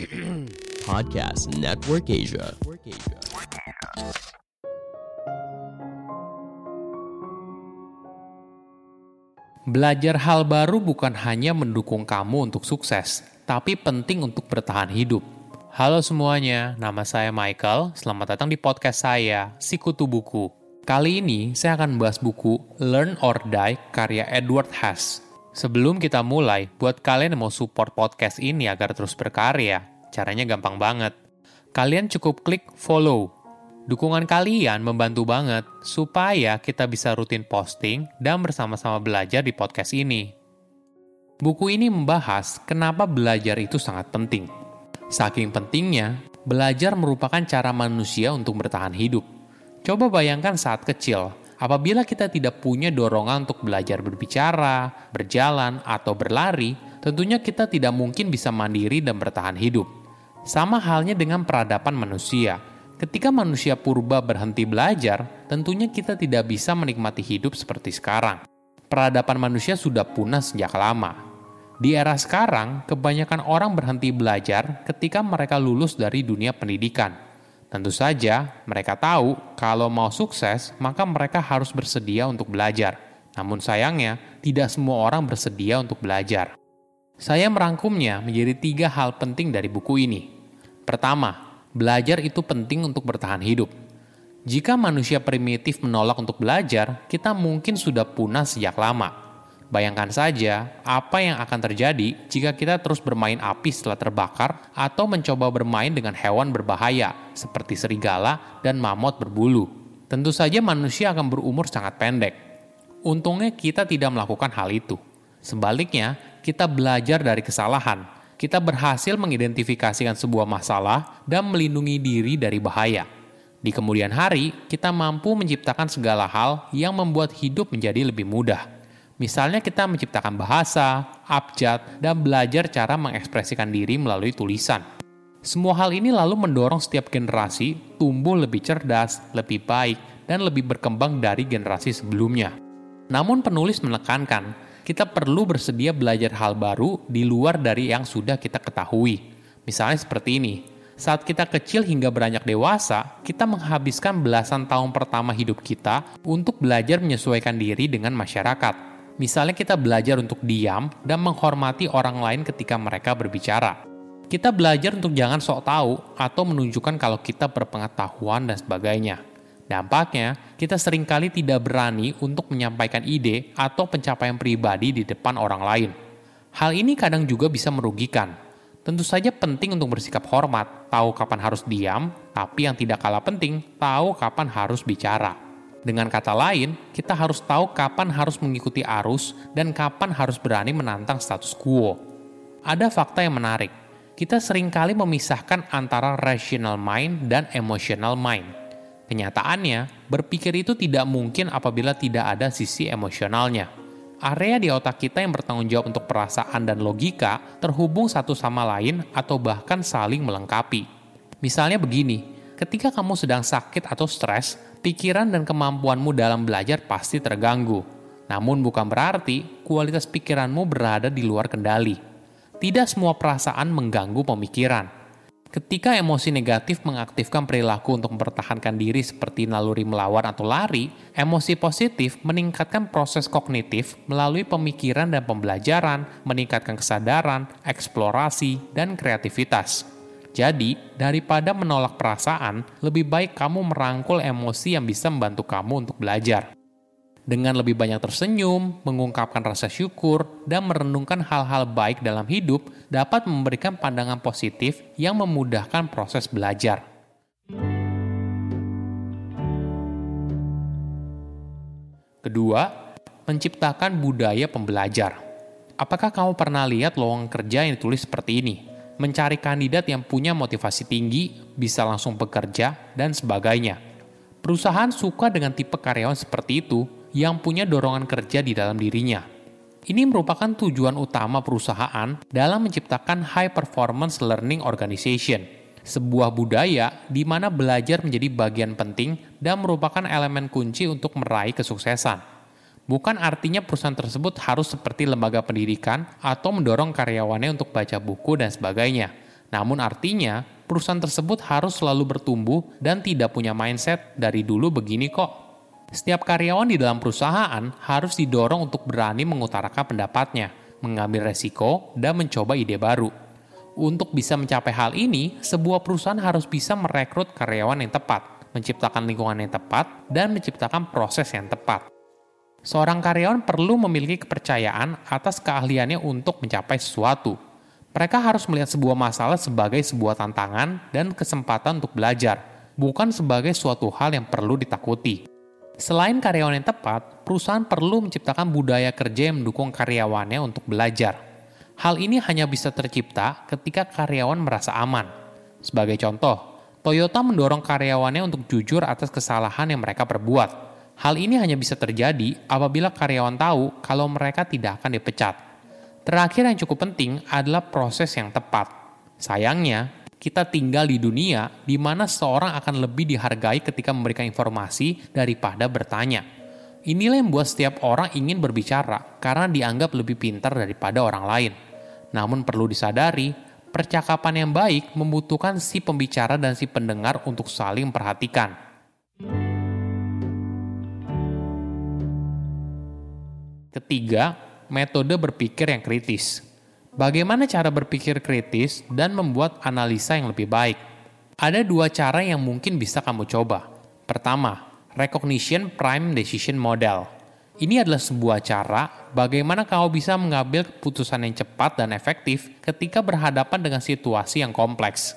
Podcast Network Asia. Belajar hal baru bukan hanya mendukung kamu untuk sukses, tapi penting untuk bertahan hidup. Halo semuanya, nama saya Michael. Selamat datang di podcast saya, Sikutu Buku. Kali ini saya akan membahas buku Learn or Die karya Edward Hess. Sebelum kita mulai, buat kalian yang mau support podcast ini agar terus berkarya, caranya gampang banget. Kalian cukup klik follow Dukungan kalian membantu banget supaya kita bisa rutin posting dan bersama-sama belajar di podcast ini. Buku ini membahas kenapa belajar itu sangat penting. Saking pentingnya, belajar merupakan cara manusia untuk bertahan hidup. Coba bayangkan saat kecil, apabila kita tidak punya dorongan untuk belajar berbicara, berjalan, atau berlari, tentunya kita tidak mungkin bisa mandiri dan bertahan hidup. Sama halnya dengan peradaban manusia Ketika manusia purba berhenti belajar, tentunya kita tidak bisa menikmati hidup seperti sekarang. Peradaban manusia sudah punah sejak lama. Di era sekarang, kebanyakan orang berhenti belajar ketika mereka lulus dari dunia pendidikan. Tentu saja, mereka tahu kalau mau sukses, maka mereka harus bersedia untuk belajar. Namun sayangnya, tidak semua orang bersedia untuk belajar. Saya merangkumnya menjadi tiga hal penting dari buku ini. Pertama, belajar itu penting untuk bertahan hidup. Jika manusia primitif menolak untuk belajar, kita mungkin sudah punah sejak lama. Bayangkan saja apa yang akan terjadi jika kita terus bermain api setelah terbakar atau mencoba bermain dengan hewan berbahaya seperti serigala dan mamut berbulu. Tentu saja manusia akan berumur sangat pendek. Untungnya kita tidak melakukan hal itu. Sebaliknya, kita belajar dari kesalahan kita berhasil mengidentifikasikan sebuah masalah dan melindungi diri dari bahaya. Di kemudian hari, kita mampu menciptakan segala hal yang membuat hidup menjadi lebih mudah. Misalnya kita menciptakan bahasa, abjad, dan belajar cara mengekspresikan diri melalui tulisan. Semua hal ini lalu mendorong setiap generasi tumbuh lebih cerdas, lebih baik, dan lebih berkembang dari generasi sebelumnya. Namun penulis menekankan kita perlu bersedia belajar hal baru di luar dari yang sudah kita ketahui. Misalnya seperti ini, saat kita kecil hingga beranjak dewasa, kita menghabiskan belasan tahun pertama hidup kita untuk belajar menyesuaikan diri dengan masyarakat. Misalnya kita belajar untuk diam dan menghormati orang lain ketika mereka berbicara. Kita belajar untuk jangan sok tahu atau menunjukkan kalau kita berpengetahuan dan sebagainya. Dampaknya, kita sering kali tidak berani untuk menyampaikan ide atau pencapaian pribadi di depan orang lain. Hal ini kadang juga bisa merugikan. Tentu saja penting untuk bersikap hormat, tahu kapan harus diam, tapi yang tidak kalah penting, tahu kapan harus bicara. Dengan kata lain, kita harus tahu kapan harus mengikuti arus dan kapan harus berani menantang status quo. Ada fakta yang menarik. Kita sering kali memisahkan antara rational mind dan emotional mind Kenyataannya, berpikir itu tidak mungkin apabila tidak ada sisi emosionalnya. Area di otak kita yang bertanggung jawab untuk perasaan dan logika terhubung satu sama lain atau bahkan saling melengkapi. Misalnya begini, ketika kamu sedang sakit atau stres, pikiran dan kemampuanmu dalam belajar pasti terganggu. Namun bukan berarti kualitas pikiranmu berada di luar kendali. Tidak semua perasaan mengganggu pemikiran Ketika emosi negatif mengaktifkan perilaku untuk mempertahankan diri seperti naluri melawan atau lari, emosi positif meningkatkan proses kognitif melalui pemikiran dan pembelajaran, meningkatkan kesadaran, eksplorasi, dan kreativitas. Jadi, daripada menolak perasaan, lebih baik kamu merangkul emosi yang bisa membantu kamu untuk belajar dengan lebih banyak tersenyum, mengungkapkan rasa syukur, dan merenungkan hal-hal baik dalam hidup dapat memberikan pandangan positif yang memudahkan proses belajar. Kedua, menciptakan budaya pembelajar. Apakah kamu pernah lihat lowongan kerja yang ditulis seperti ini? Mencari kandidat yang punya motivasi tinggi, bisa langsung bekerja, dan sebagainya. Perusahaan suka dengan tipe karyawan seperti itu yang punya dorongan kerja di dalam dirinya. Ini merupakan tujuan utama perusahaan dalam menciptakan high performance learning organization, sebuah budaya di mana belajar menjadi bagian penting dan merupakan elemen kunci untuk meraih kesuksesan. Bukan artinya perusahaan tersebut harus seperti lembaga pendidikan atau mendorong karyawannya untuk baca buku dan sebagainya. Namun artinya, perusahaan tersebut harus selalu bertumbuh dan tidak punya mindset dari dulu begini kok. Setiap karyawan di dalam perusahaan harus didorong untuk berani mengutarakan pendapatnya, mengambil resiko, dan mencoba ide baru. Untuk bisa mencapai hal ini, sebuah perusahaan harus bisa merekrut karyawan yang tepat, menciptakan lingkungan yang tepat, dan menciptakan proses yang tepat. Seorang karyawan perlu memiliki kepercayaan atas keahliannya untuk mencapai sesuatu. Mereka harus melihat sebuah masalah sebagai sebuah tantangan dan kesempatan untuk belajar, bukan sebagai suatu hal yang perlu ditakuti. Selain karyawan yang tepat, perusahaan perlu menciptakan budaya kerja yang mendukung karyawannya untuk belajar. Hal ini hanya bisa tercipta ketika karyawan merasa aman. Sebagai contoh, Toyota mendorong karyawannya untuk jujur atas kesalahan yang mereka perbuat Hal ini hanya bisa terjadi apabila karyawan tahu kalau mereka tidak akan dipecat. Terakhir yang cukup penting adalah proses yang tepat. Sayangnya, kita tinggal di dunia di mana seorang akan lebih dihargai ketika memberikan informasi daripada bertanya. Inilah yang membuat setiap orang ingin berbicara karena dianggap lebih pintar daripada orang lain. Namun perlu disadari, percakapan yang baik membutuhkan si pembicara dan si pendengar untuk saling perhatikan. Ketiga, metode berpikir yang kritis. Bagaimana cara berpikir kritis dan membuat analisa yang lebih baik? Ada dua cara yang mungkin bisa kamu coba. Pertama, Recognition Prime Decision Model. Ini adalah sebuah cara bagaimana kamu bisa mengambil keputusan yang cepat dan efektif ketika berhadapan dengan situasi yang kompleks.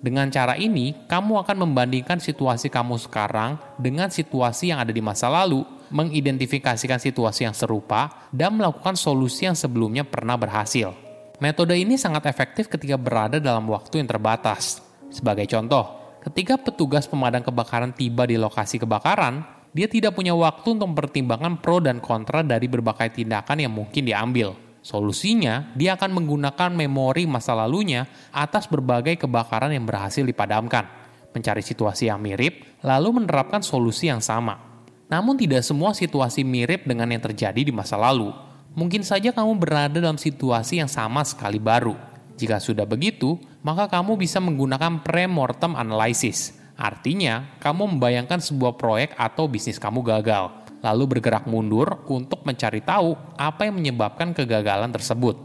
Dengan cara ini, kamu akan membandingkan situasi kamu sekarang dengan situasi yang ada di masa lalu mengidentifikasikan situasi yang serupa, dan melakukan solusi yang sebelumnya pernah berhasil. Metode ini sangat efektif ketika berada dalam waktu yang terbatas. Sebagai contoh, ketika petugas pemadam kebakaran tiba di lokasi kebakaran, dia tidak punya waktu untuk mempertimbangkan pro dan kontra dari berbagai tindakan yang mungkin diambil. Solusinya, dia akan menggunakan memori masa lalunya atas berbagai kebakaran yang berhasil dipadamkan, mencari situasi yang mirip, lalu menerapkan solusi yang sama. Namun tidak semua situasi mirip dengan yang terjadi di masa lalu. Mungkin saja kamu berada dalam situasi yang sama sekali baru. Jika sudah begitu, maka kamu bisa menggunakan pre-mortem analysis. Artinya, kamu membayangkan sebuah proyek atau bisnis kamu gagal, lalu bergerak mundur untuk mencari tahu apa yang menyebabkan kegagalan tersebut.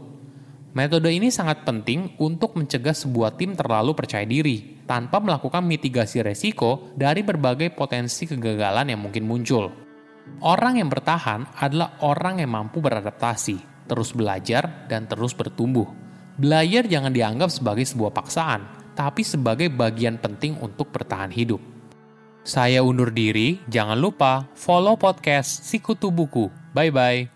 Metode ini sangat penting untuk mencegah sebuah tim terlalu percaya diri tanpa melakukan mitigasi resiko dari berbagai potensi kegagalan yang mungkin muncul. Orang yang bertahan adalah orang yang mampu beradaptasi, terus belajar, dan terus bertumbuh. Belajar jangan dianggap sebagai sebuah paksaan, tapi sebagai bagian penting untuk bertahan hidup. Saya undur diri, jangan lupa follow podcast Sikutu Buku. Bye-bye.